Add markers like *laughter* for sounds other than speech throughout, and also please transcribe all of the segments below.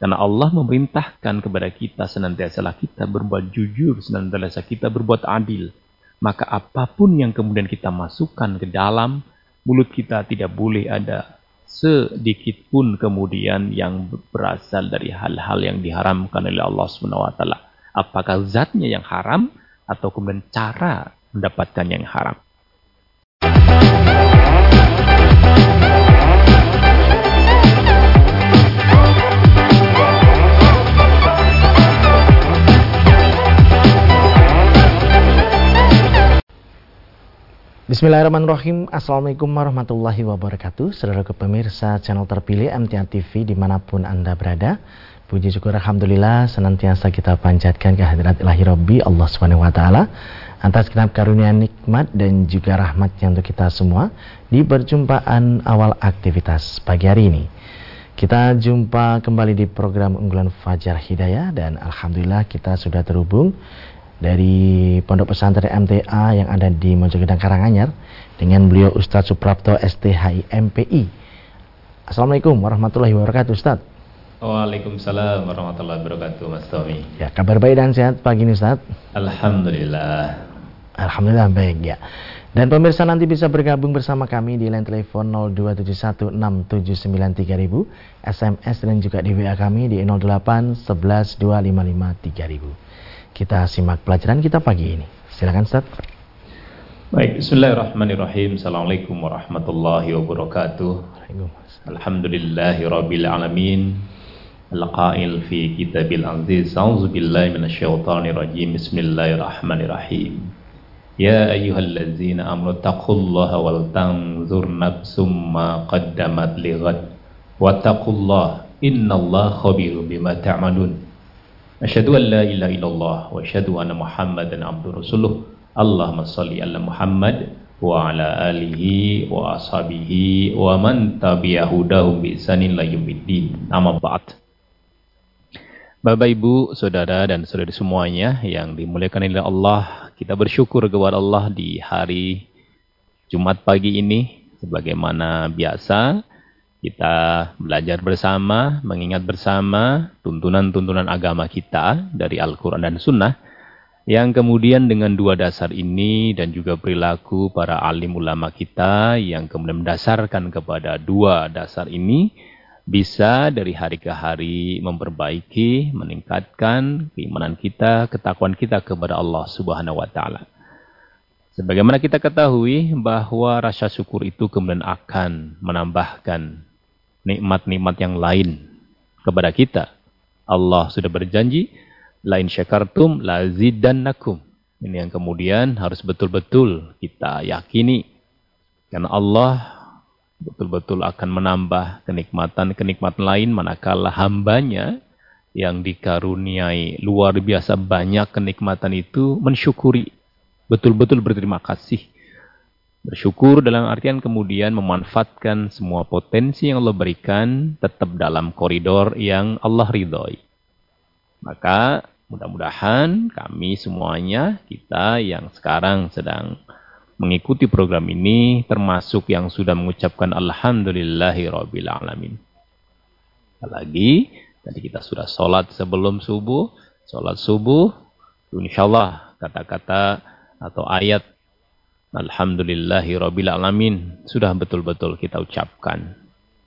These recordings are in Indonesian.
Karena Allah memerintahkan kepada kita senantiasa kita berbuat jujur, senantiasa kita berbuat adil. Maka apa pun yang kemudian kita masukkan ke dalam mulut kita tidak boleh ada sedikit pun kemudian yang berasal dari hal-hal yang diharamkan oleh Allah Subhanahu wa taala. Apakah zatnya yang haram atau kemudian cara mendapatkan yang haram. Bismillahirrahmanirrahim. Assalamualaikum warahmatullahi wabarakatuh. Saudara pemirsa channel terpilih MTA TV di mana pun Anda berada. Puji syukur Alhamdulillah senantiasa kita panjatkan kehadirat ilahi Rabbi Allah SWT Atas genap karunia nikmat dan juga rahmatnya untuk kita semua Di perjumpaan awal aktivitas pagi hari ini. Kita jumpa kembali di program unggulan Fajar Hidayah Dan Alhamdulillah kita sudah terhubung dari Pondok Pesantren MTA yang ada di Mojokerto Karanganyar dengan beliau Ustadz Suprapto STHI MPI. Assalamualaikum warahmatullahi wabarakatuh Ustadz. Waalaikumsalam warahmatullahi wabarakatuh Mas Tommy. Ya, kabar baik dan sehat pagi ini Ustadz. Alhamdulillah. Alhamdulillah baik ya. Dan pemirsa nanti bisa bergabung bersama kami di line telepon 02716793000, SMS dan juga di WA kami di 08 11 255 kita simak pelajaran kita pagi ini. Silakan Ustaz. Baik, bismillahirrahmanirrahim. Assalamualaikum warahmatullahi wabarakatuh. Alhamdulillahi rabbil alamin. Al-qail fi kitabil aziz. A'udzu billahi minasyaitonir rajim. Bismillahirrahmanirrahim. Ya ayyuhalladzina amanu taqullaha wal tanzur nafsum ma qaddamat lighad. Wattaqullaha innallaha khabirum bima ta'malun. Asyhadu an la ilaha illallah wa asyhadu anna Muhammadan abduhu rasuluh. Allahumma shalli ala Muhammad wa ala alihi wa ashabihi wa man tabi'ahudahum bi ihsanin la yaumiddin. Amma ba'd. Bapak Ibu, Saudara dan Saudari semuanya yang dimuliakan oleh Allah, kita bersyukur kepada Allah di hari Jumat pagi ini sebagaimana biasa kita belajar bersama, mengingat bersama tuntunan-tuntunan agama kita dari Al-Quran dan Sunnah, yang kemudian dengan dua dasar ini dan juga perilaku para alim ulama kita yang kemudian mendasarkan kepada dua dasar ini, bisa dari hari ke hari memperbaiki, meningkatkan keimanan kita, ketakuan kita kepada Allah Subhanahu wa taala. Sebagaimana kita ketahui bahwa rasa syukur itu kemudian akan menambahkan nikmat-nikmat yang lain kepada kita. Allah sudah berjanji, lain syakartum lazidannakum. Ini yang kemudian harus betul-betul kita yakini. Karena Allah betul-betul akan menambah kenikmatan-kenikmatan lain manakala hambanya yang dikaruniai luar biasa banyak kenikmatan itu mensyukuri. Betul-betul berterima kasih Bersyukur dalam artian kemudian memanfaatkan semua potensi yang Allah berikan tetap dalam koridor yang Allah ridhoi. Maka mudah-mudahan kami semuanya, kita yang sekarang sedang mengikuti program ini termasuk yang sudah mengucapkan Alhamdulillahi Rabbil Alamin. Lagi, tadi kita sudah sholat sebelum subuh, sholat subuh, insya Allah kata-kata atau ayat Alhamdulillahi Rabbil Alamin. Sudah betul-betul kita ucapkan.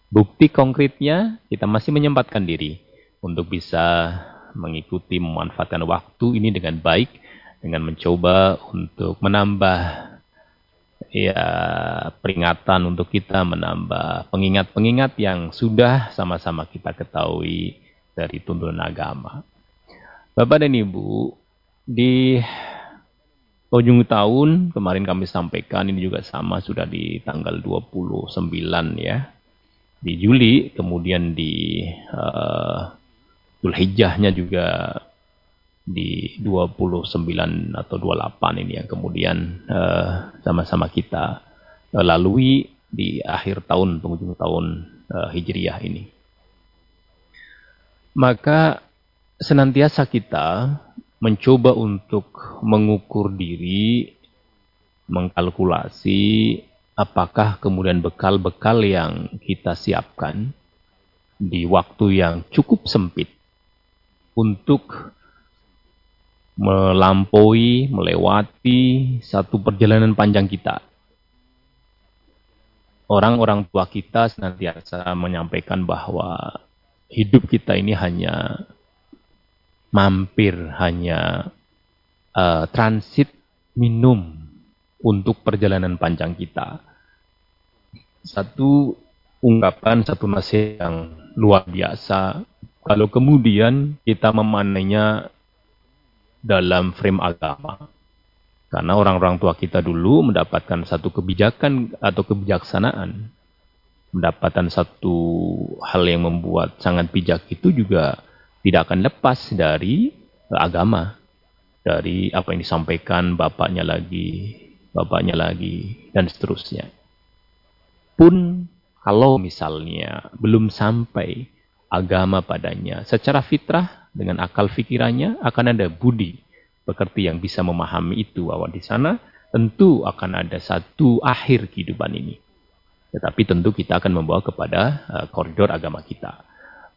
Bukti konkretnya, kita masih menyempatkan diri untuk bisa mengikuti, memanfaatkan waktu ini dengan baik, dengan mencoba untuk menambah ya peringatan untuk kita, menambah pengingat-pengingat yang sudah sama-sama kita ketahui dari tuntunan agama. Bapak dan Ibu, di ujung tahun kemarin kami sampaikan ini juga sama sudah di tanggal 29 ya di Juli kemudian di uh, juga di 29 atau 28 ini yang kemudian uh, sama-sama kita uh, lalui di akhir tahun penghujung tahun uh, Hijriah ini. Maka senantiasa kita mencoba untuk mengukur diri, mengkalkulasi apakah kemudian bekal-bekal yang kita siapkan di waktu yang cukup sempit untuk melampaui, melewati satu perjalanan panjang kita. Orang-orang tua kita senantiasa menyampaikan bahwa hidup kita ini hanya mampir, hanya uh, transit minum untuk perjalanan panjang kita. Satu ungkapan, satu nasihat yang luar biasa. Kalau kemudian kita memanainya dalam frame agama. Karena orang-orang tua kita dulu mendapatkan satu kebijakan atau kebijaksanaan. Mendapatkan satu hal yang membuat sangat bijak itu juga tidak akan lepas dari agama. Dari apa yang disampaikan bapaknya lagi, bapaknya lagi, dan seterusnya. Pun kalau misalnya belum sampai agama padanya secara fitrah dengan akal fikirannya akan ada budi pekerti yang bisa memahami itu bahwa di sana tentu akan ada satu akhir kehidupan ini. Tetapi tentu kita akan membawa kepada uh, koridor agama kita.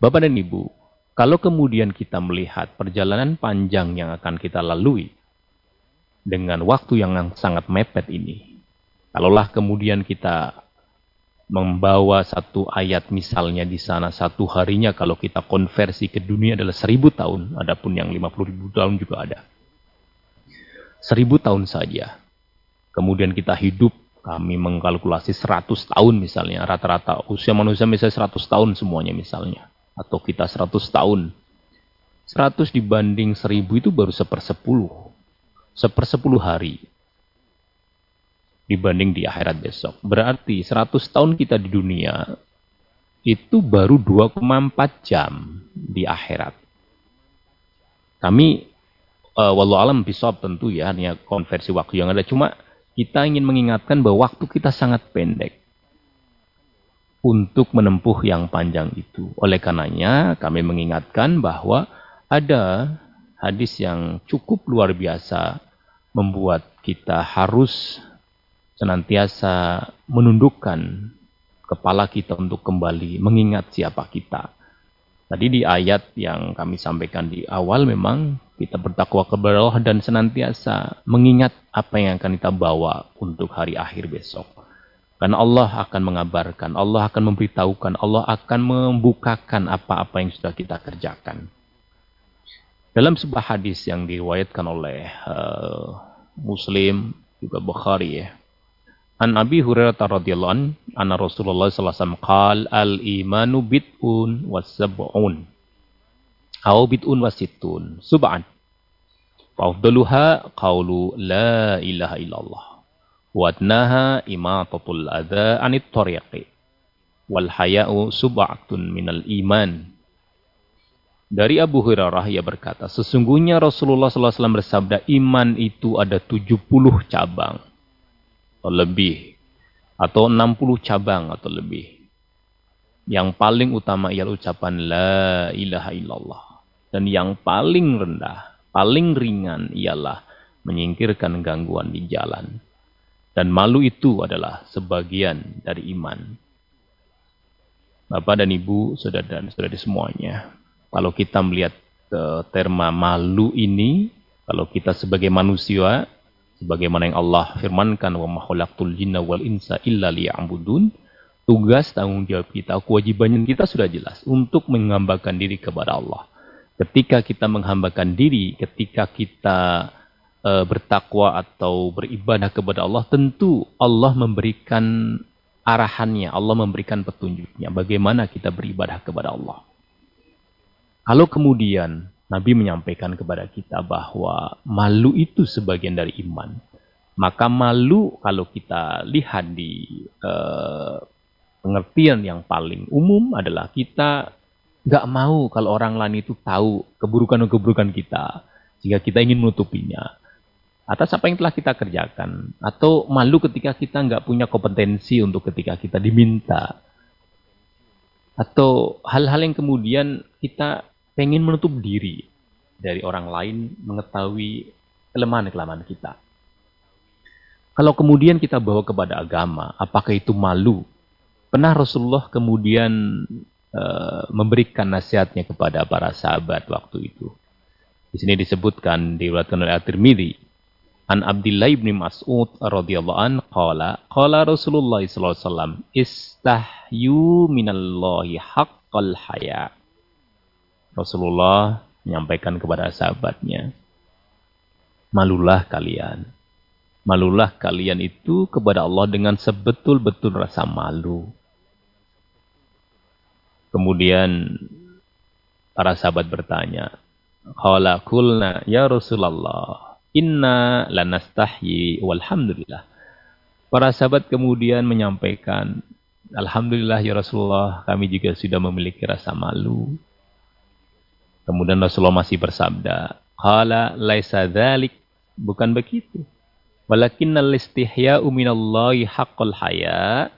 Bapak dan Ibu, kalau kemudian kita melihat perjalanan panjang yang akan kita lalui dengan waktu yang sangat mepet ini, kalaulah kemudian kita membawa satu ayat misalnya di sana satu harinya kalau kita konversi ke dunia adalah seribu tahun, adapun yang lima puluh ribu tahun juga ada. Seribu tahun saja. Kemudian kita hidup, kami mengkalkulasi seratus tahun misalnya, rata-rata usia manusia misalnya seratus tahun semuanya misalnya. Atau kita seratus tahun. Seratus dibanding seribu itu baru sepersepuluh. Sepersepuluh hari dibanding di akhirat besok. Berarti 100 tahun kita di dunia itu baru 2,4 jam di akhirat. Kami uh, wallahu alam bisawab tentu ya hanya konversi waktu yang ada cuma kita ingin mengingatkan bahwa waktu kita sangat pendek untuk menempuh yang panjang itu. Oleh karenanya kami mengingatkan bahwa ada hadis yang cukup luar biasa membuat kita harus senantiasa menundukkan kepala kita untuk kembali mengingat siapa kita. Tadi di ayat yang kami sampaikan di awal memang kita bertakwa kepada Allah dan senantiasa mengingat apa yang akan kita bawa untuk hari akhir besok. Karena Allah akan mengabarkan, Allah akan memberitahukan, Allah akan membukakan apa-apa yang sudah kita kerjakan. Dalam sebuah hadis yang diriwayatkan oleh uh, Muslim juga Bukhari ya, An Abi Hurairah radhiyallahu an, anna Rasulullah sallallahu alaihi wasallam qala al imanu bid'un wa sab'un. Aw bid'un wa sittun. Sub'an. Fa'afdaluha qawlu la ilaha illallah. Wa adnaha imatatul adha anit tariqi. Wal haya'u sub'atun minal iman. Dari Abu Hurairah ia berkata, sesungguhnya Rasulullah SAW bersabda, iman itu ada 70 cabang atau lebih atau 60 cabang atau lebih. Yang paling utama ialah ucapan la ilaha illallah dan yang paling rendah, paling ringan ialah menyingkirkan gangguan di jalan. Dan malu itu adalah sebagian dari iman. Bapak dan Ibu, saudara dan saudari semuanya, kalau kita melihat uh, terma malu ini, kalau kita sebagai manusia sebagaimana yang Allah firmankan wa ma khalaqtul jinna wal insa illa liya'budun tugas tanggung jawab kita kewajiban kita sudah jelas untuk menghambakan diri kepada Allah ketika kita menghambakan diri ketika kita e, bertakwa atau beribadah kepada Allah tentu Allah memberikan arahannya Allah memberikan petunjuknya bagaimana kita beribadah kepada Allah kalau kemudian Nabi menyampaikan kepada kita bahwa malu itu sebagian dari iman. Maka malu kalau kita lihat di uh, pengertian yang paling umum adalah kita nggak mau kalau orang lain itu tahu keburukan-keburukan kita jika kita ingin menutupinya atas apa yang telah kita kerjakan atau malu ketika kita nggak punya kompetensi untuk ketika kita diminta atau hal-hal yang kemudian kita pengen menutup diri dari orang lain mengetahui kelemahan-kelemahan kita. Kalau kemudian kita bawa kepada agama, apakah itu malu? Pernah Rasulullah kemudian uh, memberikan nasihatnya kepada para sahabat waktu itu. Di sini disebutkan di oleh At-Tirmidzi An Abdullah bin Mas'ud radhiyallahu an qala qala Rasulullah sallallahu alaihi wasallam istahyu minallahi haqqal haya. Rasulullah menyampaikan kepada sahabatnya, malulah kalian. Malulah kalian itu kepada Allah dengan sebetul-betul rasa malu. Kemudian para sahabat bertanya, Qala kulna ya Rasulullah, Inna lanastahyi walhamdulillah. Para sahabat kemudian menyampaikan, Alhamdulillah ya Rasulullah, kami juga sudah memiliki rasa malu. Kemudian Rasulullah masih bersabda, Qala laisa dhalik, bukan begitu. Walakinnal istihya'u minallahi haqqal haya,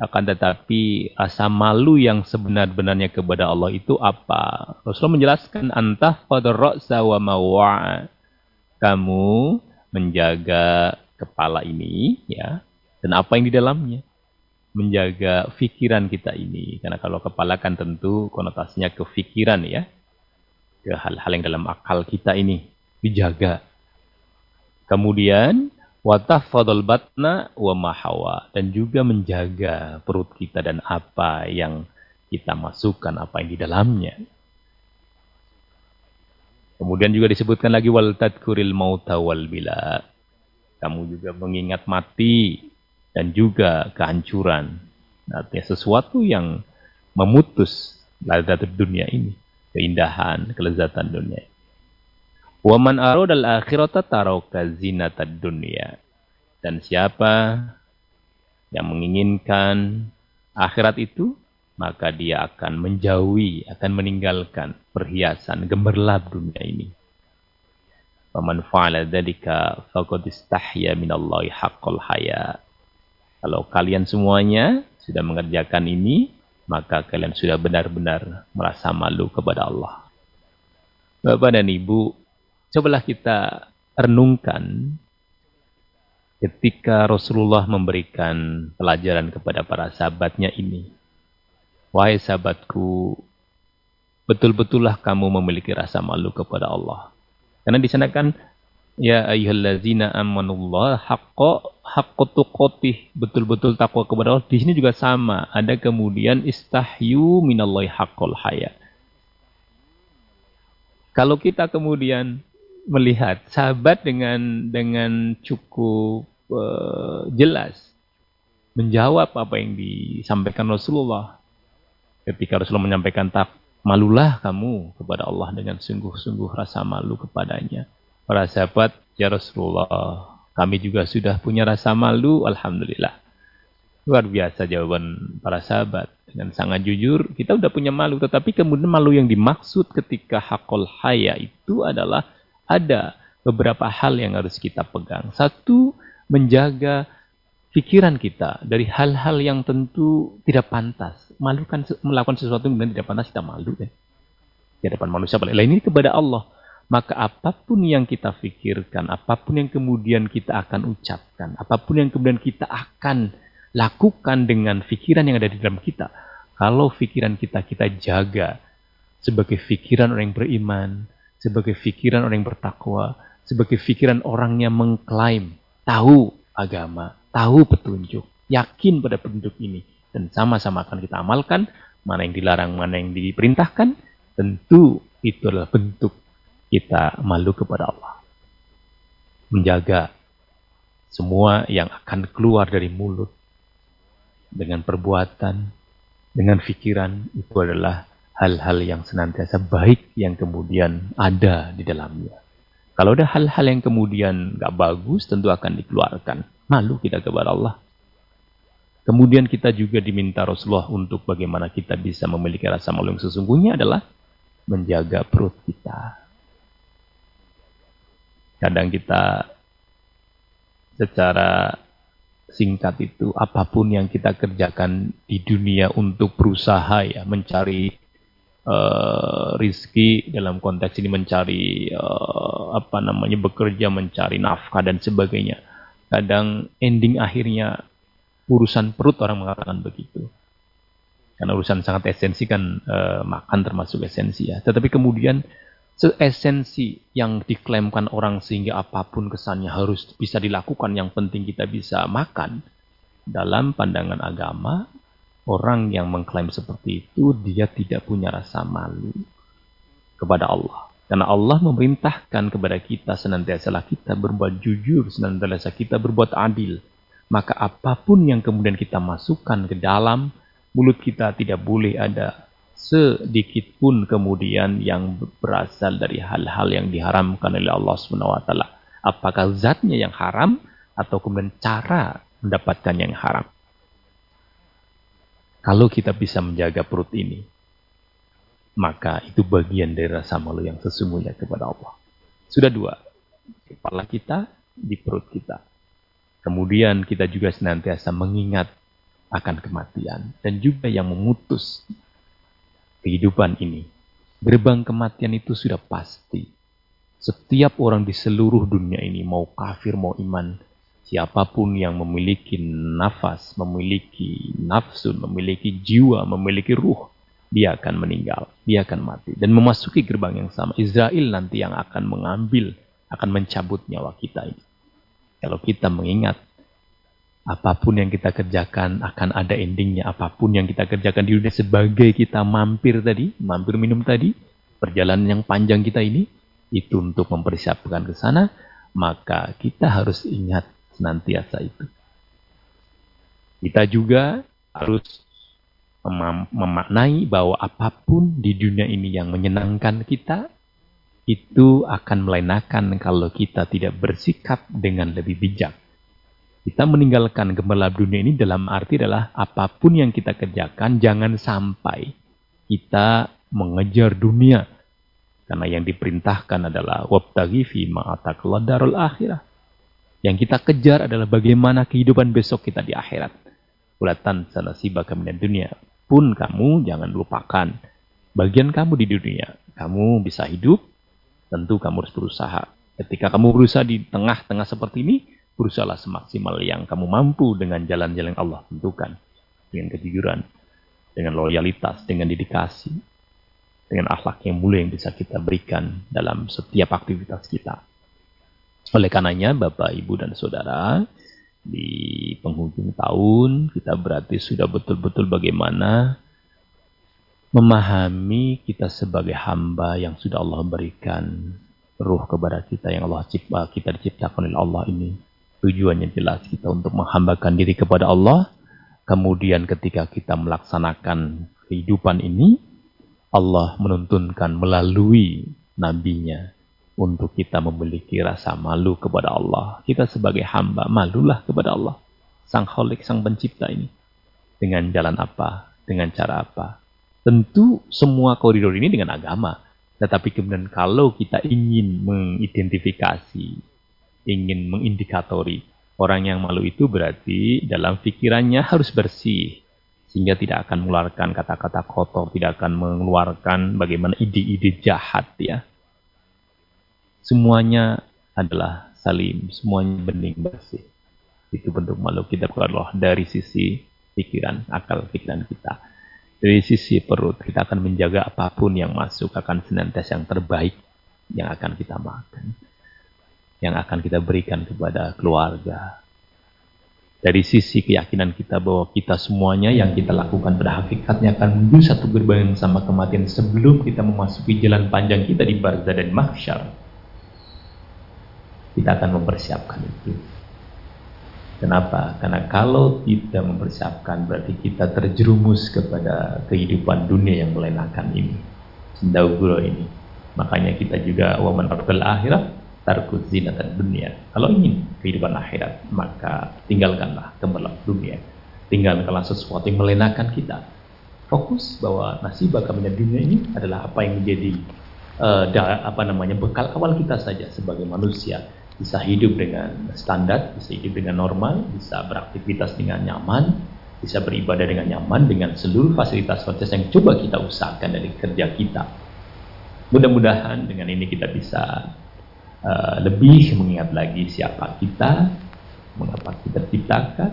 akan tetapi rasa malu yang sebenar-benarnya kepada Allah itu apa? Rasulullah menjelaskan antah pada ra'sa wa mawa'a kamu menjaga kepala ini ya dan apa yang di dalamnya. Menjaga pikiran kita ini karena kalau kepala kan tentu konotasinya ke pikiran ya ke hal-hal yang dalam akal kita ini dijaga. Kemudian watahfadul batna wa mahawa dan juga menjaga perut kita dan apa yang kita masukkan apa yang di dalamnya Kemudian juga disebutkan lagi wal tadkuril mauta wal bila. Kamu juga mengingat mati dan juga kehancuran. Artinya sesuatu yang memutus lazat dunia ini. Keindahan, kelezatan dunia. Wa man aradal akhirata taraka zinatad dunia. Dan siapa yang menginginkan akhirat itu maka dia akan menjauhi, akan meninggalkan perhiasan gemerlap dunia ini. Faman fa'ala dzalika faqad istahya minallahi haqqal haya. Kalau kalian semuanya sudah mengerjakan ini, maka kalian sudah benar-benar merasa malu kepada Allah. Bapak dan Ibu, cobalah kita renungkan ketika Rasulullah memberikan pelajaran kepada para sahabatnya ini. Wahai sahabatku, betul-betullah kamu memiliki rasa malu kepada Allah. Karena di sana kan ya ayyuhallazina amanullah haqqa haqqa tuqatih betul-betul takwa kepada Allah. Di sini juga sama, ada kemudian istahyu minallahi haqqal haya. Kalau kita kemudian melihat sahabat dengan dengan cukup uh, jelas menjawab apa yang disampaikan Rasulullah ketika Rasulullah menyampaikan tak malulah kamu kepada Allah dengan sungguh-sungguh rasa malu kepadanya. Para sahabat, ya Rasulullah, kami juga sudah punya rasa malu, Alhamdulillah. Luar biasa jawaban para sahabat. Dengan sangat jujur, kita sudah punya malu. Tetapi kemudian malu yang dimaksud ketika hakol haya itu adalah ada beberapa hal yang harus kita pegang. Satu, menjaga pikiran kita dari hal-hal yang tentu tidak pantas. Malu kan melakukan sesuatu yang tidak pantas kita malu kan. Di hadapan manusia lain ini kepada Allah. Maka apa pun yang kita pikirkan, apa pun yang kemudian kita akan ucapkan, apa pun yang kemudian kita akan lakukan dengan pikiran yang ada di dalam kita. Kalau pikiran kita kita jaga sebagai pikiran orang yang beriman, sebagai pikiran orang yang bertakwa, sebagai pikiran orang yang mengklaim tahu agama, tahu petunjuk, yakin pada petunjuk ini, dan sama-sama akan kita amalkan, mana yang dilarang, mana yang diperintahkan, tentu itu adalah bentuk kita malu kepada Allah. Menjaga semua yang akan keluar dari mulut dengan perbuatan, dengan pikiran, itu adalah hal-hal yang senantiasa baik yang kemudian ada di dalamnya. Kalau ada hal-hal yang kemudian gak bagus, tentu akan dikeluarkan. Malu kita kepada Allah. Kemudian kita juga diminta Rasulullah untuk bagaimana kita bisa memiliki rasa malu yang sesungguhnya adalah menjaga perut kita. Kadang kita secara singkat itu apa pun yang kita kerjakan di dunia untuk berusaha ya mencari uh, rizki dalam konteks ini mencari uh, apa namanya bekerja mencari nafkah dan sebagainya Kadang ending akhirnya urusan perut orang mengatakan begitu. Karena urusan sangat esensi kan e, makan termasuk esensi ya. Tetapi kemudian esensi yang diklaimkan orang sehingga apa pun kesannya harus bisa dilakukan yang penting kita bisa makan. Dalam pandangan agama, orang yang mengklaim seperti itu dia tidak punya rasa malu kepada Allah. Karena Allah memerintahkan kepada kita senantiasa kita berbuat jujur, senantiasa kita berbuat adil. Maka apa pun yang kemudian kita masukkan ke dalam mulut kita tidak boleh ada sedikit pun kemudian yang berasal dari hal-hal yang diharamkan oleh Allah Subhanahu wa taala. Apakah zatnya yang haram atau kemudian cara mendapatkan yang haram. Kalau kita bisa menjaga perut ini, maka itu bagian dari rasa malu yang sesungguhnya kepada Allah. Sudah dua, kepala kita di perut kita. Kemudian kita juga senantiasa mengingat akan kematian dan juga yang memutus kehidupan ini. Gerbang kematian itu sudah pasti. Setiap orang di seluruh dunia ini, mau kafir, mau iman, siapa pun yang memiliki nafas, memiliki nafsu, memiliki jiwa, memiliki ruh, dia akan meninggal, dia akan mati dan memasuki gerbang yang sama. Israel nanti yang akan mengambil, akan mencabut nyawa kita ini. Kalau kita mengingat apa pun yang kita kerjakan akan ada endingnya. Apa pun yang kita kerjakan di dunia sebagai kita mampir tadi, mampir minum tadi, perjalanan yang panjang kita ini itu untuk mempersiapkan ke sana, maka kita harus ingat senantiasa itu. Kita juga harus mem memaknai bahwa apa pun di dunia ini yang menyenangkan kita, itu akan melenakan kalau kita tidak bersikap dengan lebih bijak. Kita meninggalkan gemerlap dunia ini dalam arti adalah apa pun yang kita kerjakan, jangan sampai kita mengejar dunia. Karena yang diperintahkan adalah wabtaghi fi darul akhirah. Yang kita kejar adalah bagaimana kehidupan besok kita di akhirat. Ulatan sanasiba kami dunia pun kamu jangan lupakan bagian kamu di dunia. Kamu bisa hidup, tentu kamu harus berusaha. Ketika kamu berusaha di tengah-tengah seperti ini, berusahalah semaksimal yang kamu mampu dengan jalan-jalan Allah tentukan. Dengan kejujuran, dengan loyalitas, dengan dedikasi, dengan akhlak yang mulia yang bisa kita berikan dalam setiap aktivitas kita. Oleh karenanya, Bapak, Ibu, dan Saudara, di penghujung tahun kita berarti sudah betul-betul bagaimana memahami kita sebagai hamba yang sudah Allah berikan ruh kepada kita yang Allah cipta kita diciptakan oleh Allah ini. Tujuannya jelas kita untuk menghambakan diri kepada Allah. Kemudian ketika kita melaksanakan kehidupan ini Allah menuntunkan melalui nabinya untuk kita memiliki rasa malu kepada Allah. Kita sebagai hamba malulah kepada Allah. Sang kholik, sang pencipta ini. Dengan jalan apa? Dengan cara apa? Tentu semua koridor ini dengan agama. Tetapi kemudian kalau kita ingin mengidentifikasi, ingin mengindikatori, orang yang malu itu berarti dalam pikirannya harus bersih. Sehingga tidak akan mengeluarkan kata-kata kotor, tidak akan mengeluarkan bagaimana ide-ide jahat ya semuanya adalah salim, semuanya bening bersih. Itu bentuk makhluk kita Allah dari sisi pikiran, akal pikiran kita. Dari sisi perut, kita akan menjaga apa pun yang masuk akan senantiasa yang terbaik yang akan kita makan. Yang akan kita berikan kepada keluarga. Dari sisi keyakinan kita bahwa kita semuanya yang kita lakukan pada hakikatnya akan menuju satu gerbang sama kematian sebelum kita memasuki jalan panjang kita di barzah dan mahsyar kita akan mempersiapkan itu. Kenapa? Karena kalau tidak mempersiapkan berarti kita terjerumus kepada kehidupan dunia yang melenakan ini. Sendauguro ini. Makanya kita juga waman arbal akhirat tarkut dan dunia. Kalau ingin kehidupan akhirat, maka tinggalkanlah gemerlap dunia. Tinggalkanlah sesuatu yang melenakan kita. Fokus bahwa nasib kami dunia ini adalah apa yang menjadi uh, apa namanya bekal awal kita saja sebagai manusia bisa hidup dengan standar, bisa hidup dengan normal, bisa beraktivitas dengan nyaman, bisa beribadah dengan nyaman dengan seluruh fasilitas-fasilitas yang coba kita usahakan dari kerja kita. Mudah-mudahan dengan ini kita bisa uh, lebih mengingat lagi siapa kita, mengapa kita ciptakan,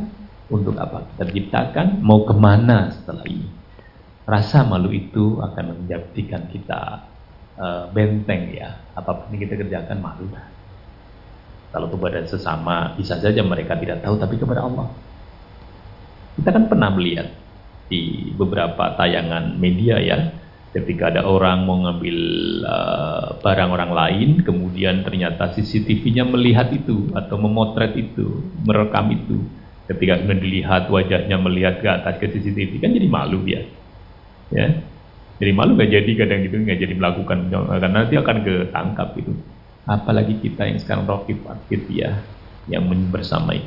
untuk apa kita ciptakan, mau ke mana setelah ini. rasa malu itu akan menjadikan kita uh, benteng ya. Apa pun yang kita kerjakan malu. Kalau kepada sesama bisa saja mereka tidak tahu, tapi kepada Allah. Kita kan pernah melihat di beberapa tayangan media ya, ketika ada orang mau ngambil uh, barang orang lain, kemudian ternyata CCTV-nya melihat itu atau memotret itu, merekam itu. Ketika kemudian wajahnya melihat ke atas ke CCTV kan jadi malu dia, ya. Jadi malu gak jadi kadang gitu nggak jadi melakukan karena nanti akan ketangkap itu. Apalagi kita yang sekarang rokib aktif ya, yang bersamai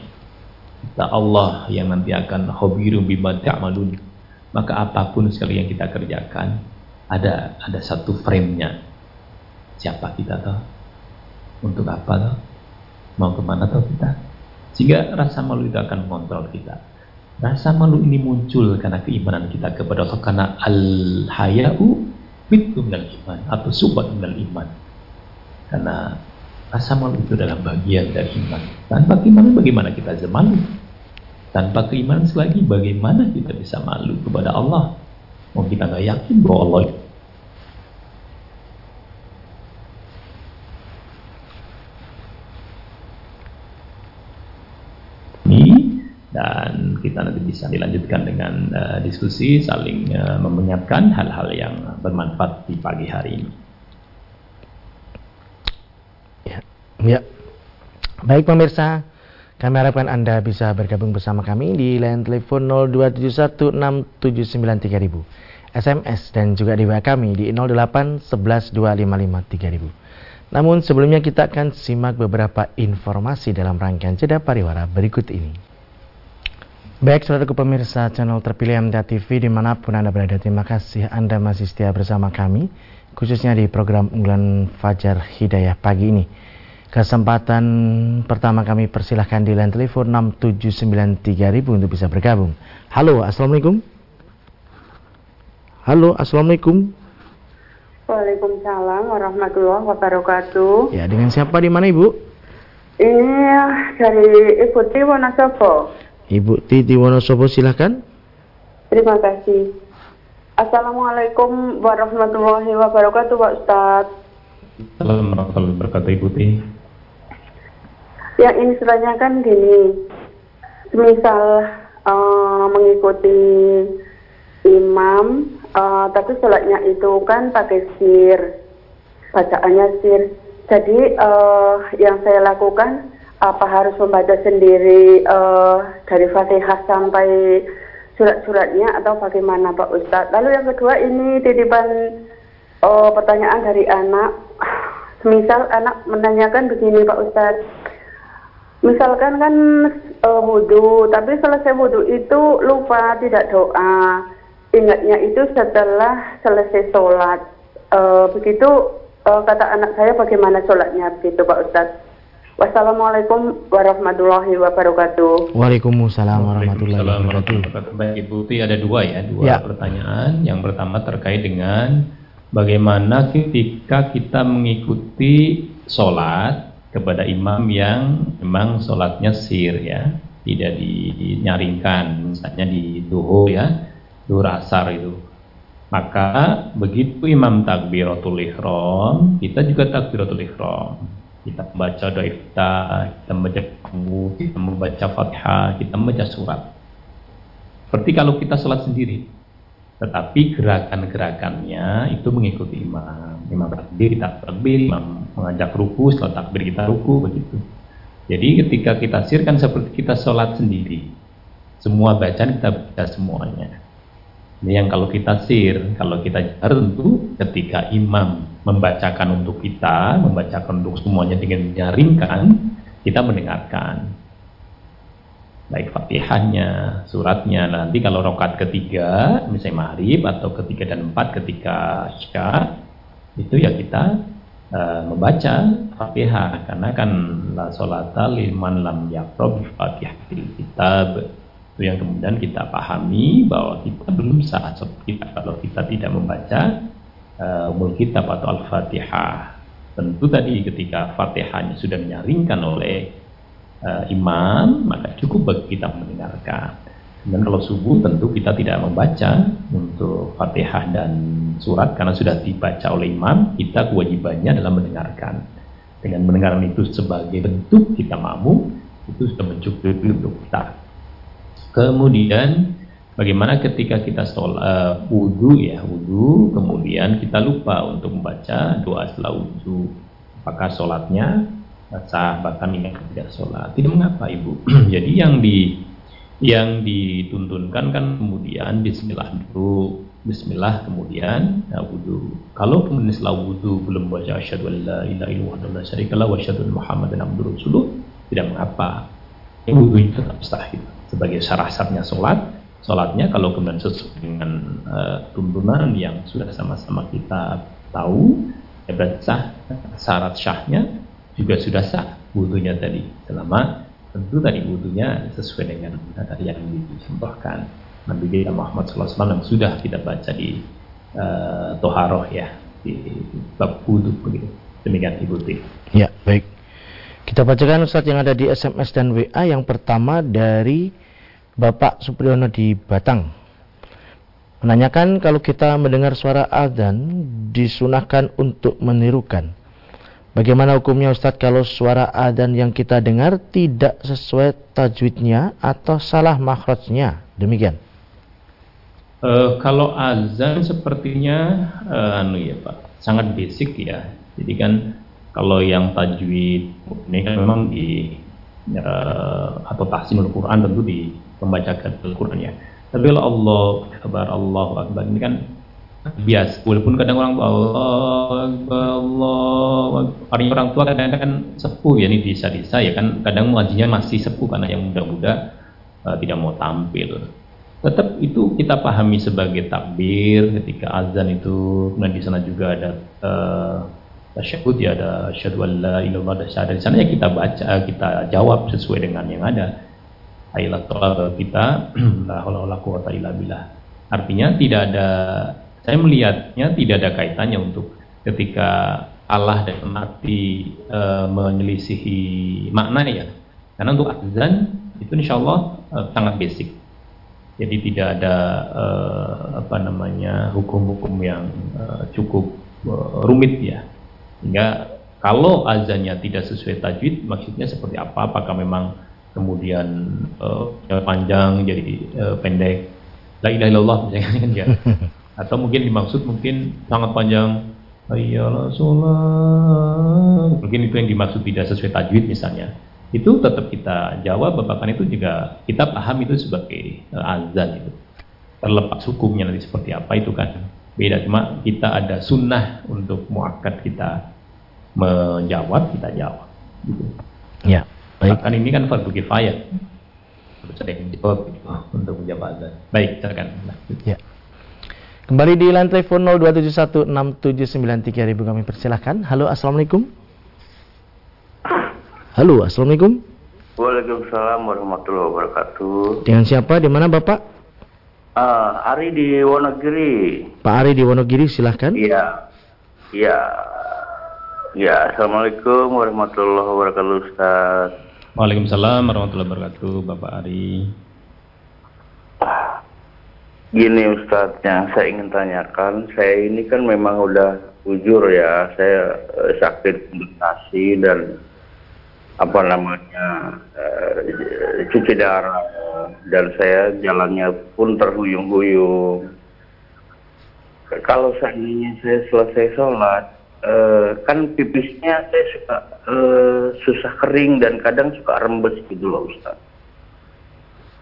kita Allah yang nanti akan hobirum bima ta'malun. Maka apa pun sekali yang kita kerjakan, ada ada satu frame-nya. Siapa kita tahu? Untuk apa tahu? Mau ke mana tahu kita? Sehingga rasa malu itu akan mengontrol kita. Rasa malu ini muncul karena keimanan kita kepada Allah. Karena al-haya'u bitu minal iman atau subat minal iman. Karena rasa malu itu adalah bagian dari iman. Tanpa keimanan bagaimana kita bisa malu? Tanpa keimanan selagi bagaimana kita bisa malu kepada Allah? Mau kita nggak yakin bahwa Allah ini dan kita nanti bisa dilanjutkan dengan uh, diskusi saling uh, mengingatkan hal-hal yang bermanfaat di pagi hari ini. Ya. Baik pemirsa, kami harapkan Anda bisa bergabung bersama kami di line telepon 02716793000. SMS dan juga di WA kami di 08 11 255 3000. Namun sebelumnya kita akan simak beberapa informasi dalam rangkaian jeda pariwara berikut ini. Baik saudaraku pemirsa channel terpilih MTA TV di mana pun Anda berada, terima kasih Anda masih setia bersama kami, khususnya di program unggulan Fajar Hidayah pagi ini. Kesempatan pertama kami persilahkan di line telepon 6793000 untuk bisa bergabung. Halo, Assalamualaikum. Halo, Assalamualaikum. Waalaikumsalam warahmatullahi wabarakatuh. Ya, dengan siapa di mana Ibu? Ini ya, dari Ibu Ti Wonosobo. Ibu Titi Wonosobo silahkan. Terima kasih. Assalamualaikum warahmatullahi wabarakatuh Pak Ustadz. Assalamualaikum warahmatullahi wabarakatuh Ibu Ti. Yang ini ditanyakan gini, misal uh, mengikuti imam uh, tapi sholatnya itu kan pakai sir bacaannya sir. Jadi uh, yang saya lakukan apa harus membaca sendiri dari fatihah sampai surat-suratnya atau bagaimana Pak Ustadz lalu yang kedua ini titipan pertanyaan dari anak. Misal anak menanyakan begini Pak Ustadz misalkan kan uh, wudhu tapi selesai wudhu itu lupa tidak doa ingatnya itu setelah selesai sholat. Uh, begitu uh, kata anak saya bagaimana sholatnya begitu Pak Ustadz. Wassalamualaikum warahmatullahi wabarakatuh. Waalaikumsalam warahmatullahi wabarakatuh. Baik Ibu Ti ada dua ya, dua ya. pertanyaan. Yang pertama terkait dengan bagaimana ketika kita mengikuti sholat kepada imam yang memang sholatnya sir ya, tidak dinyaringkan, misalnya di duhur ya, duhur asar itu. Maka begitu imam takbiratul ihram, kita juga takbiratul ihram. Kita membaca doa kita membaca kamu, kita membaca Fatihah, kita membaca surat. Seperti kalau kita sholat sendiri. Tetapi gerakan-gerakannya itu mengikuti imam. Imam takbir, kita takbir, imam mengajak ruku, setelah takbir kita ruku, begitu. Jadi ketika kita sirkan seperti kita sholat sendiri. Semua bacaan kita baca semuanya. Ini yang kalau kita sir, kalau kita jar tentu ketika imam membacakan untuk kita, membacakan untuk semuanya dengan menyaringkan, kita mendengarkan. Baik fatihahnya, suratnya. Nanti kalau rokat ketiga, misalnya maghrib atau ketiga dan empat ketika isya, itu ya kita uh, membaca fatihah. Karena kan la sholata liman lam yakrob fatihatil kitab itu yang kemudian kita pahami bahwa kita belum saat kita kalau kita tidak membaca uh, umul kitab atau al-fatihah tentu tadi ketika fatihahnya sudah menyaringkan oleh uh, imam maka cukup bagi kita mendengarkan Dan kalau subuh tentu kita tidak membaca untuk Fatihah dan surat karena sudah dibaca oleh imam, kita kewajibannya adalah mendengarkan. Dengan mendengarkan itu sebagai bentuk kita mampu, itu sudah mencukupi untuk kita. Kemudian bagaimana ketika kita sholat uh, wudhu ya wudhu, kemudian kita lupa untuk membaca doa setelah wudhu. Apakah sholatnya sah bahkan ini tidak sholat? Tidak mengapa ibu. *clears throat* Jadi yang di yang dituntunkan kan kemudian Bismillah dulu Bismillah kemudian ya, wudhu kalau kemudian setelah wudhu belum baca asyhadu an la ilaha illallah wa syarikalah wa asyhadu muhammadan abduhu tidak mengapa. Ya, itu tetap sah gitu. sebagai syarat-syaratnya sholat sholatnya kalau kemudian sesuai dengan uh, tuntunan yang sudah sama-sama kita tahu ya berarti sah. Syarat syahnya juga sudah sah wudhunya tadi selama tentu tadi wudhunya sesuai dengan yang dicontohkan Nabi kita Muhammad SAW yang sudah kita baca di uh, Toharoh ya di bab wudhu begitu. Demikian Ibu T. Ya baik. Kita bacakan Ustaz yang ada di SMS dan WA yang pertama dari Bapak Supriyono di Batang. Menanyakan kalau kita mendengar suara adzan disunahkan untuk menirukan Bagaimana hukumnya Ustadz kalau suara adzan yang kita dengar tidak sesuai tajwidnya atau salah makhrajnya? Demikian. Uh, kalau azan sepertinya uh, anu ya Pak, sangat basic ya. Jadi kan kalau yang tajwid ini kan memang di uh, atau tahsinul Quran tentu di pembacakan Al-Quran ya. Tapi kalau Allah Akbar Allah Akbar ini kan bias. Walaupun kadang orang Allah Allah orang orang tua kadang kan sepuh ya ini desa-desa ya kan? Kadang mengajinya masih sepuh karena yang muda-muda uh, tidak mau tampil. Tetap itu kita pahami sebagai takbir ketika azan itu kemudian di sana juga ada uh, ya ada syahadu alla ilallah ada di sana ya kita baca kita jawab sesuai dengan yang ada. Ayat kita *clears throat* la haula wala quwata illa billah. Artinya tidak ada saya melihatnya tidak ada kaitannya untuk ketika Allah dan mati e, menyelisihi makna ya. Karena untuk azan itu insya Allah e, sangat basic. Jadi tidak ada e, apa namanya hukum-hukum yang e, cukup e, rumit ya. Hingga kalau azannya tidak sesuai tajwid, maksudnya seperti apa? Apakah memang kemudian e, panjang jadi e, pendek? La ilaha illallah misalnya kan ya. *laughs* atau mungkin dimaksud mungkin sangat panjang ayolah sholat mungkin itu yang dimaksud tidak sesuai tajwid misalnya. Itu tetap kita jawab bahkan itu juga kita paham itu sebagai uh, azan itu. Terlepas hukumnya nanti seperti apa itu kan beda. Cuma kita ada sunnah untuk muakat kita menjawab kita jawab. Gitu. ya baik. Bahkan ini kan fardu kifayah. Harus ada yang jawab gitu, untuk menjawab azan. Baik silakan. Ya Kembali di line telepon 02716793000 kami persilahkan. Halo, Assalamualaikum. Halo, Assalamualaikum. Waalaikumsalam warahmatullahi wabarakatuh. Dengan siapa? Di mana Bapak? Uh, Ari di Wonogiri. Pak Ari di Wonogiri, silahkan. Iya. Iya. Ya, Assalamualaikum warahmatullahi wabarakatuh, Ustaz. Waalaikumsalam warahmatullahi wabarakatuh, Bapak Ari. Gini Ustadz, yang saya ingin tanyakan, saya ini kan memang udah jujur ya, saya uh, sakit komplikasi dan apa namanya uh, cuci darah dan saya jalannya pun terhuyung-huyung. Kalau seandainya saya selesai sholat, uh, kan pipisnya saya suka uh, susah kering dan kadang suka rembes gitu loh Ustadz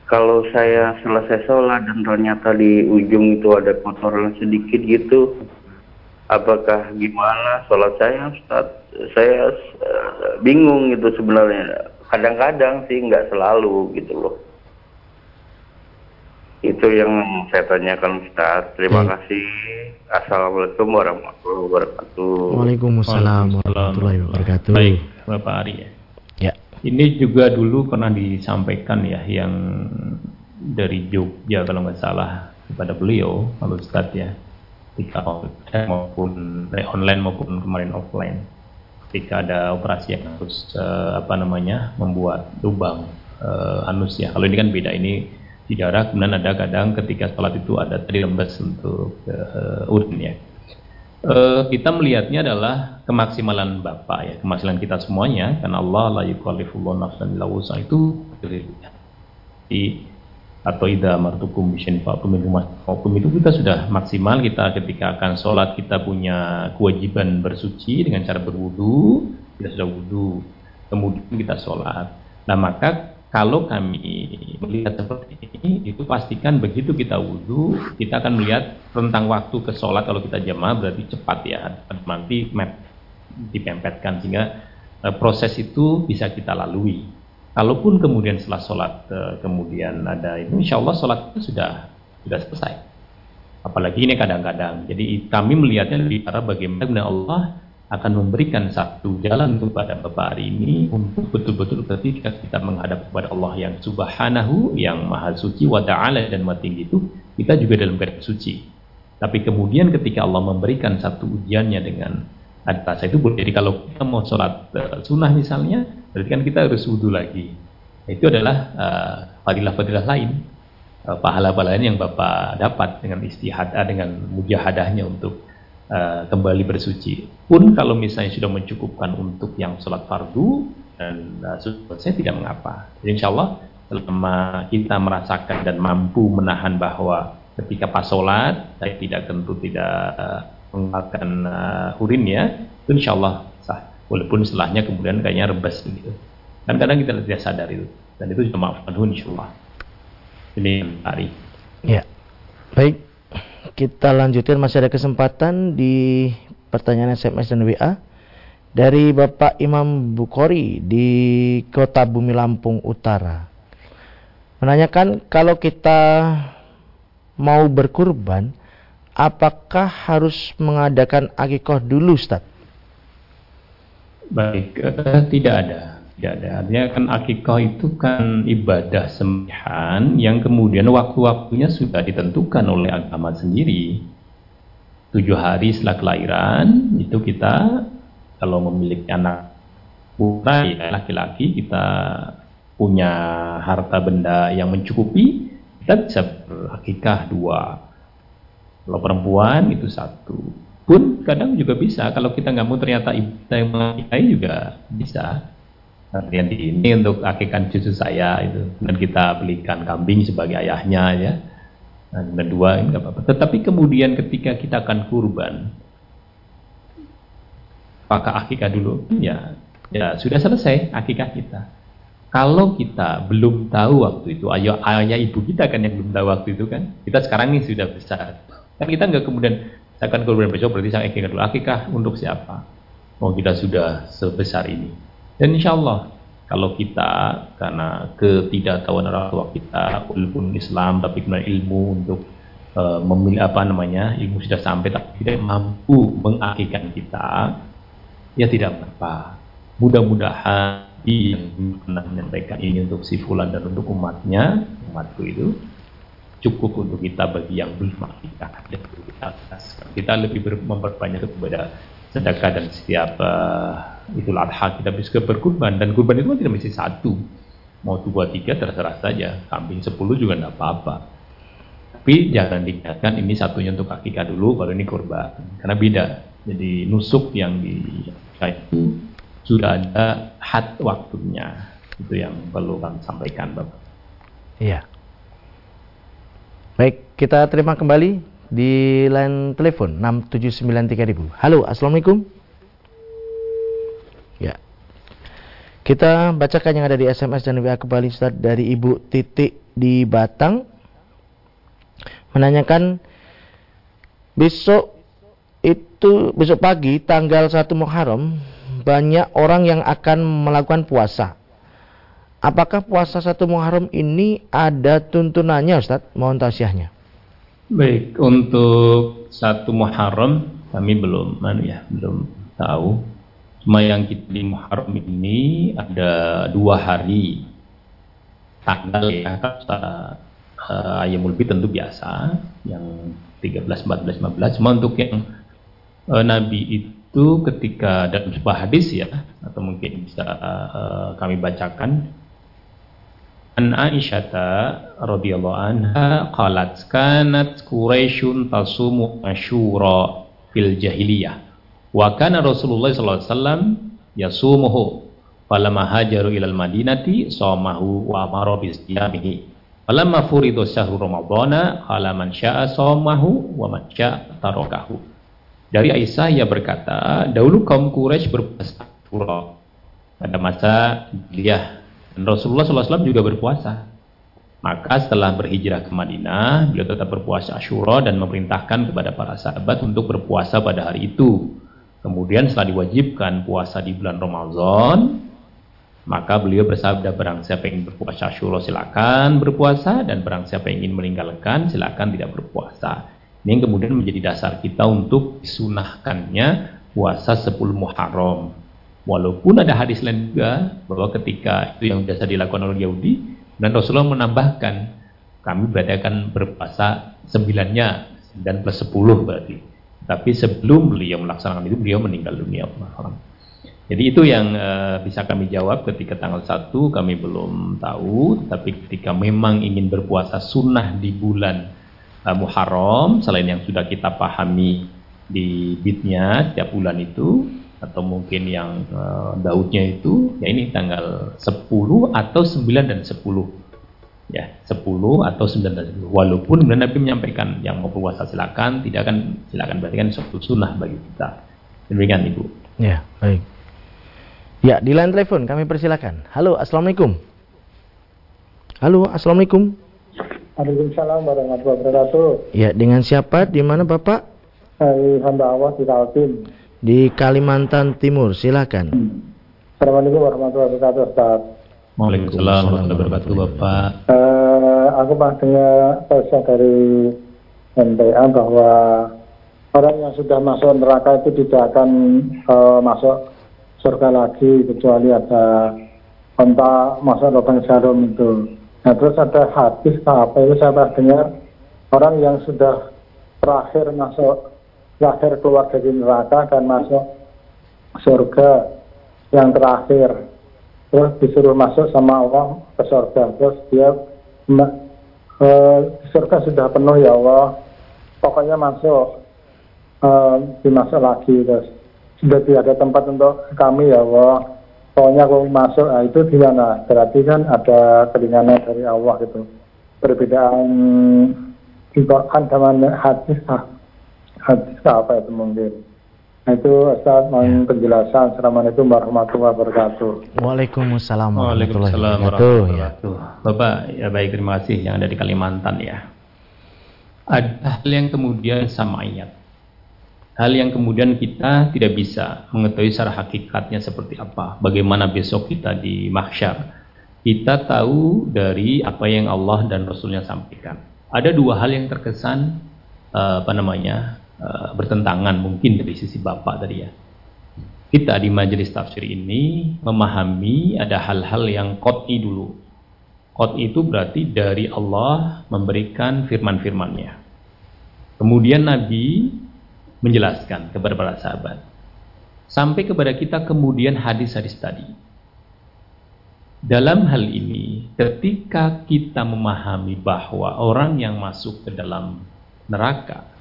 kalau saya selesai sholat dan ternyata di ujung itu ada kotoran sedikit gitu, apakah gimana sholat saya Ustaz? Saya uh, bingung gitu sebenarnya. Kadang-kadang sih nggak selalu gitu loh. Itu yang saya tanyakan Ustaz. Terima hmm. kasih. Assalamualaikum warahmatullahi wabarakatuh. Waalaikumsalam warahmatullahi wabarakatuh. Baik, Bapak Ari ya. Ini juga dulu pernah disampaikan ya yang dari Jogja kalau nggak salah kepada beliau, kalau Ustadz ya, ketika maupun eh, online maupun kemarin offline, ketika ada operasi yang harus uh, apa namanya membuat lubang uh, anus ya. Kalau ini kan beda ini di darah kemudian ada kadang ketika sholat itu ada tadi rembes untuk uh, urin ya uh, kita melihatnya adalah kemaksimalan bapak ya kemaksimalan kita semuanya karena Allah la yukallifullahu nafsan illa itu di atau ida martukum bisyai'in rumah hukum itu kita sudah maksimal kita ketika akan sholat kita punya kewajiban bersuci dengan cara berwudu kita sudah wudu kemudian kita sholat. Nah maka kalau kami melihat seperti ini itu pastikan begitu kita wudhu kita akan melihat tentang waktu ke sholat kalau kita jamaah berarti cepat ya nanti map dipempetkan sehingga eh, proses itu bisa kita lalui Kalaupun kemudian setelah sholat uh, kemudian ada itu, insya Allah sholat itu sudah sudah selesai. Apalagi ini kadang-kadang. Jadi kami melihatnya lebih para bagaimana Allah akan memberikan satu jalan kepada Bapak hari ini untuk betul-betul ketika kita menghadap kepada Allah yang subhanahu, yang maha suci, wa ta'ala dan maha tinggi itu, kita juga dalam keadaan suci. Tapi kemudian ketika Allah memberikan satu ujiannya dengan atas itu. Jadi kalau kita mau sholat uh, sunnah misalnya, berarti kan kita harus wudhu lagi. Itu adalah uh, fadilah-fadilah lain, uh, pahala-pahala yang Bapak dapat dengan istihadah, dengan mujahadahnya untuk uh, kembali bersuci. Pun kalau misalnya sudah mencukupkan untuk yang sholat fardu, dan uh, saya tidak mengapa. Insya Allah selama kita merasakan dan mampu menahan bahwa ketika pas sholat, saya tidak tentu tidak uh, mengeluarkan uh, urin ya, itu insya Allah sah. Walaupun setelahnya kemudian kayaknya rebas gitu. Dan kadang kita tidak sadar itu. Dan itu juga maafkan insya Allah. Ini hari. Ya. Baik. Kita lanjutin masih ada kesempatan di pertanyaan SMS dan WA dari Bapak Imam Bukhari di Kota Bumi Lampung Utara. Menanyakan kalau kita mau berkurban, apakah harus mengadakan akikoh dulu Ustaz? Baik, uh, tidak ada. Ada. Artinya kan akikoh itu kan ibadah sembahan yang kemudian waktu-waktunya sudah ditentukan oleh agama sendiri. Tujuh hari setelah kelahiran itu kita kalau memiliki anak putra ya laki-laki kita punya harta benda yang mencukupi kita bisa berakikah dua kalau perempuan itu satu. Pun kadang juga bisa. Kalau kita nggak mau ternyata ibu yang mengakikai juga bisa. Artinya ini untuk akikan cucu saya itu. Dan kita belikan kambing sebagai ayahnya ya. Dan kedua ini nggak apa-apa. Tetapi kemudian ketika kita akan kurban, apakah akikah dulu? Ya, ya sudah selesai akikah kita. Kalau kita belum tahu waktu itu, ayo ayah ibu kita kan yang belum tahu waktu itu kan. Kita sekarang ini sudah besar Kan kita nggak kemudian akan kurban besok berarti saya akikah dulu. Akikah untuk siapa? Mau kita sudah sebesar ini. Dan insya Allah kalau kita karena ketidaktahuan orang tua kita walaupun Islam tapi kemudian ilmu untuk uh, memilih apa namanya ilmu sudah sampai tapi tidak mampu mengakikkan kita ya tidak apa mudah-mudahan yang pernah menyampaikan ini untuk si fulan dan untuk umatnya umatku itu cukup untuk kita bagi yang belum kita kita lebih memperbanyak kepada sedekah dan setiap uh, idul adha kita bisa berkurban dan kurban itu kan tidak mesti satu. Mau dua tiga terserah saja. Kambing sepuluh juga tidak apa-apa. Tapi jangan dikatakan ini satunya untuk akikah dulu baru ini kurban. Karena beda. Jadi nusuk yang di itu sudah ada had waktunya. Itu yang perlu kami sampaikan Bapak. Iya. Baik, kita terima kembali di line telepon 6793000. Halo, Assalamualaikum. Ya. Kita bacakan yang ada di SMS dan WA kembali Ustaz dari Ibu Titik di Batang. Menanyakan besok itu besok pagi tanggal 1 Muharram banyak orang yang akan melakukan puasa Apakah puasa satu Muharram ini ada tuntunannya Ustaz? Mohon tausiahnya. Baik, untuk satu Muharram kami belum mana ya, belum tahu. Cuma yang kita di Muharram ini ada dua hari. Tanggal ya, uh, Ayamul Bid tentu biasa yang 13, 14, 15. Cuma untuk yang uh, Nabi itu ketika dalam sebuah hadis ya atau mungkin bisa uh, kami bacakan. An Aisyah radhiyallahu anha qalat kanat Quraisyun tasumu Asyura fil jahiliyah wa kana Rasulullah sallallahu alaihi wasallam yasumuhu falamma hajaru ilal madinati samahu wa amara bi siyamihi falamma furidu syahru ramadhana qala man syaa samahu wa man syaa tarakahu dari Aisyah ia berkata dahulu kaum Quraisy berpuasa pada masa dia dan Rasulullah SAW juga berpuasa. Maka setelah berhijrah ke Madinah, beliau tetap berpuasa Ashura dan memerintahkan kepada para sahabat untuk berpuasa pada hari itu. Kemudian setelah diwajibkan puasa di bulan Ramadan, maka beliau bersabda barang siapa yang ingin berpuasa Ashura silakan berpuasa dan barang siapa yang ingin meninggalkan silakan tidak berpuasa. Ini yang kemudian menjadi dasar kita untuk disunahkannya puasa 10 Muharram. Walaupun ada hadis lain juga bahwa ketika itu yang biasa dilakukan oleh Yahudi dan Rasulullah menambahkan kami berarti akan berpuasa sembilannya dan plus sepuluh berarti. Tapi sebelum beliau melaksanakan itu beliau meninggal dunia. Jadi itu yang uh, bisa kami jawab ketika tanggal 1 kami belum tahu, tapi ketika memang ingin berpuasa sunnah di bulan uh, Muharram selain yang sudah kita pahami di bitnya setiap bulan itu atau mungkin yang uh, Daudnya itu ya ini tanggal 10 atau 9 dan 10 ya 10 atau 9 dan 10 walaupun kemudian Nabi menyampaikan yang mau puasa silakan tidak akan silakan berarti kan suatu sunnah bagi kita. Demikian Ibu. Ya baik. Ya di line telepon kami persilakan. Halo Assalamualaikum. Halo Assalamualaikum. Waalaikumsalam warahmatullahi wabarakatuh. Ya dengan siapa? Di mana Bapak? Hai hamba Allah di Kaltim. Di Kalimantan Timur. Silakan. Assalamualaikum warahmatullahi wabarakatuh, Ustaz. Waalaikumsalam warahmatullahi wabarakatuh, Bapak. Uh, aku dengar pesan dari MTA bahwa orang yang sudah masuk neraka itu tidak akan uh, masuk surga lagi kecuali ada kontak masuk lubang jarum itu. Nah terus ada hadis apa itu saya pernah dengar orang yang sudah terakhir masuk lahir keluar dari neraka dan masuk surga yang terakhir terus disuruh masuk sama Allah ke surga. Terus dia e, surga sudah penuh ya Allah. Pokoknya masuk e, dimasuk lagi terus. Sudah tidak ada tempat untuk kami ya Allah. Pokoknya aku masuk nah, itu gimana berarti kan ada keringanan dari Allah gitu. Perbedaan di Quran dengan hadis hadis apa itu mungkin. Nah, itu Ustaz mohon ya. penjelasan. Assalamualaikum warahmatullahi wabarakatuh. Waalaikumsalam warahmatullahi wabarakatuh. Ya. Bapak, ya baik terima kasih yang ada di Kalimantan ya. Ada hal yang kemudian sama ayat. Hal yang kemudian kita tidak bisa mengetahui secara hakikatnya seperti apa. Bagaimana besok kita di mahsyar. Kita tahu dari apa yang Allah dan Rasulnya sampaikan. Ada dua hal yang terkesan uh, apa namanya Eh, bertentangan mungkin dari sisi Bapak tadi ya. Kita di majelis tafsir ini memahami ada hal-hal yang kot'i dulu. Kot'i itu berarti dari Allah memberikan firman-firmannya. Kemudian Nabi menjelaskan kepada para sahabat. Sampai kepada kita kemudian hadis-hadis tadi. Dalam hal ini, ketika kita memahami bahwa orang yang masuk ke dalam neraka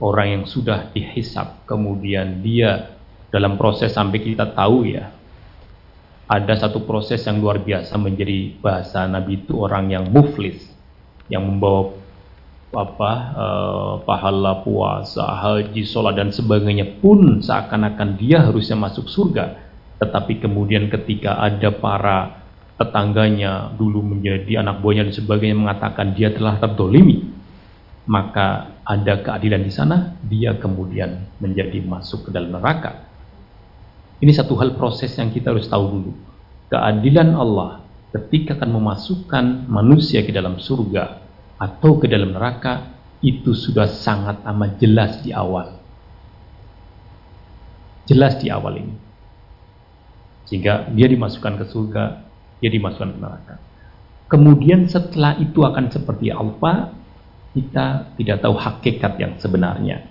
orang yang sudah dihisap kemudian dia dalam proses sampai kita tahu ya ada satu proses yang luar biasa menjadi bahasa Nabi itu orang yang muflis yang membawa apa eh, pahala puasa haji sholat dan sebagainya pun seakan-akan dia harusnya masuk surga. Tetapi kemudian ketika ada para tetangganya dulu menjadi anak buahnya dan sebagainya mengatakan dia telah terdolimi maka ada keadilan di sana, dia kemudian menjadi masuk ke dalam neraka. Ini satu hal proses yang kita harus tahu dulu. Keadilan Allah ketika akan memasukkan manusia ke dalam surga atau ke dalam neraka itu sudah sangat amat jelas di awal. Jelas di awal ini. Sehingga dia dimasukkan ke surga, dia dimasukkan ke neraka. Kemudian setelah itu akan seperti apa? Kita tidak tahu hakikat yang sebenarnya.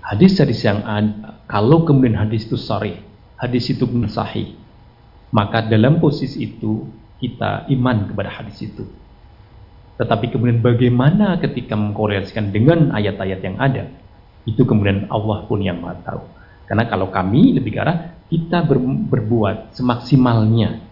Hadis-hadis yang ada, kalau kemudian hadis itu sorry, hadis itu sahih, maka dalam posisi itu kita iman kepada hadis itu. Tetapi kemudian bagaimana ketika mengkorelasikan dengan ayat-ayat yang ada, itu kemudian Allah pun yang maha tahu. Karena kalau kami lebih ke arah kita ber, berbuat semaksimalnya,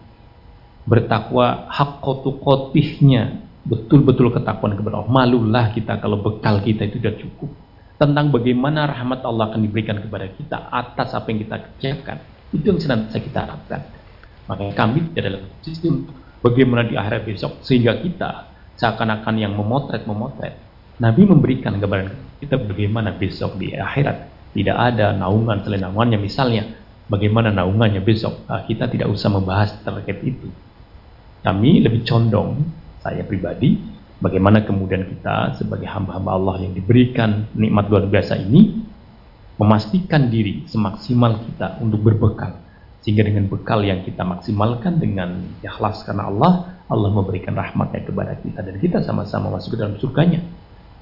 bertakwa hakotu kotihnya, betul-betul ketakuan kepada Allah. Malulah kita kalau bekal kita itu sudah cukup. Tentang bagaimana rahmat Allah akan diberikan kepada kita atas apa yang kita kerjakan. Itu yang senantiasa kita harapkan. Makanya kami adalah sistem bagaimana di akhirat besok sehingga kita seakan-akan yang memotret-memotret. Nabi memberikan gambaran kita bagaimana besok di akhirat. Tidak ada naungan selain naungannya misalnya. Bagaimana naungannya besok. Nah, kita tidak usah membahas terkait itu. Kami lebih condong, saya pribadi, bagaimana kemudian kita sebagai hamba-hamba Allah yang diberikan nikmat luar biasa ini, memastikan diri semaksimal kita untuk berbekal. Sehingga dengan bekal yang kita maksimalkan dengan ikhlas karena Allah, Allah memberikan rahmatnya kepada kita dan kita sama-sama masuk ke dalam surganya.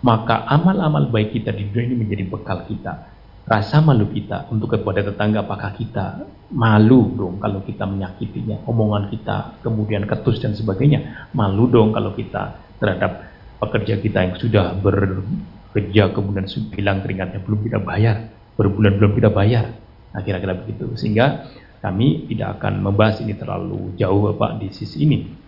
Maka amal-amal baik kita di dunia ini menjadi bekal kita. Rasa malu kita untuk kepada tetangga apakah kita malu dong kalau kita menyakitinya, omongan kita kemudian ketus dan sebagainya. Malu dong kalau kita terhadap pekerja kita yang sudah bekerja kemudian bilang keringatnya belum kita bayar, berbulan belum kita bayar. Nah kira-kira begitu. Sehingga kami tidak akan membahas ini terlalu jauh Bapak di sisi ini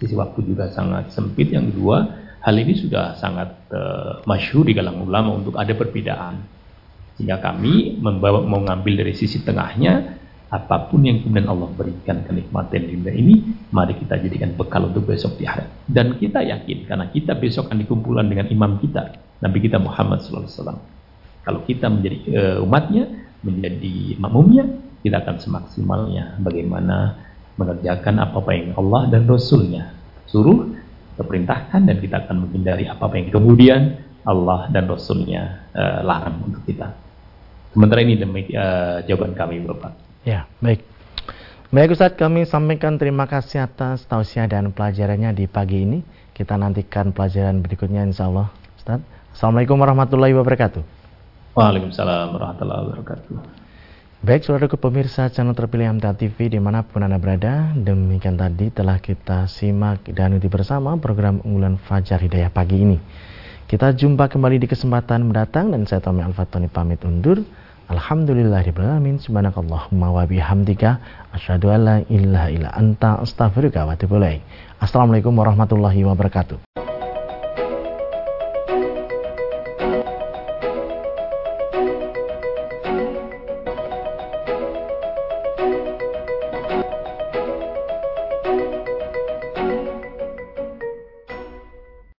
sisi waktu juga sangat sempit. Yang kedua, hal ini sudah sangat uh, masyhur di kalangan ulama untuk ada perbedaan. Sehingga kami membawa mau ngambil dari sisi tengahnya, apa pun yang kemudian Allah berikan kenikmatan di dunia ini, mari kita jadikan bekal untuk besok di akhirat. Dan kita yakin karena kita besok akan dikumpulan dengan imam kita, Nabi kita Muhammad SAW. Kalau kita menjadi uh, umatnya, menjadi makmumnya, kita akan semaksimalnya bagaimana mengerjakan apa-apa yang Allah dan Rasulnya suruh, perintahkan dan kita akan menghindari apa-apa yang kemudian Allah dan Rasulnya uh, larang untuk kita. Sementara ini uh, jawaban kami Bapak. Ya, baik. Baik Ustaz, kami sampaikan terima kasih atas tausiah dan pelajarannya di pagi ini. Kita nantikan pelajaran berikutnya insya Allah. Ustaz. Assalamualaikum warahmatullahi wabarakatuh. Waalaikumsalam warahmatullahi wabarakatuh. Baik, saudara pemirsa channel terpilih MTA TV di mana pun Anda berada, demikian tadi telah kita simak dan ikuti bersama program unggulan Fajar Hidayah pagi ini. Kita jumpa kembali di kesempatan mendatang dan saya Tommy Alfatoni pamit undur. Alhamdulillahirrahmanirrahim. Subhanakallahumma wa bihamdika. Asyadu an la ilaha illa anta astaghfiruka wa Assalamualaikum warahmatullahi wabarakatuh.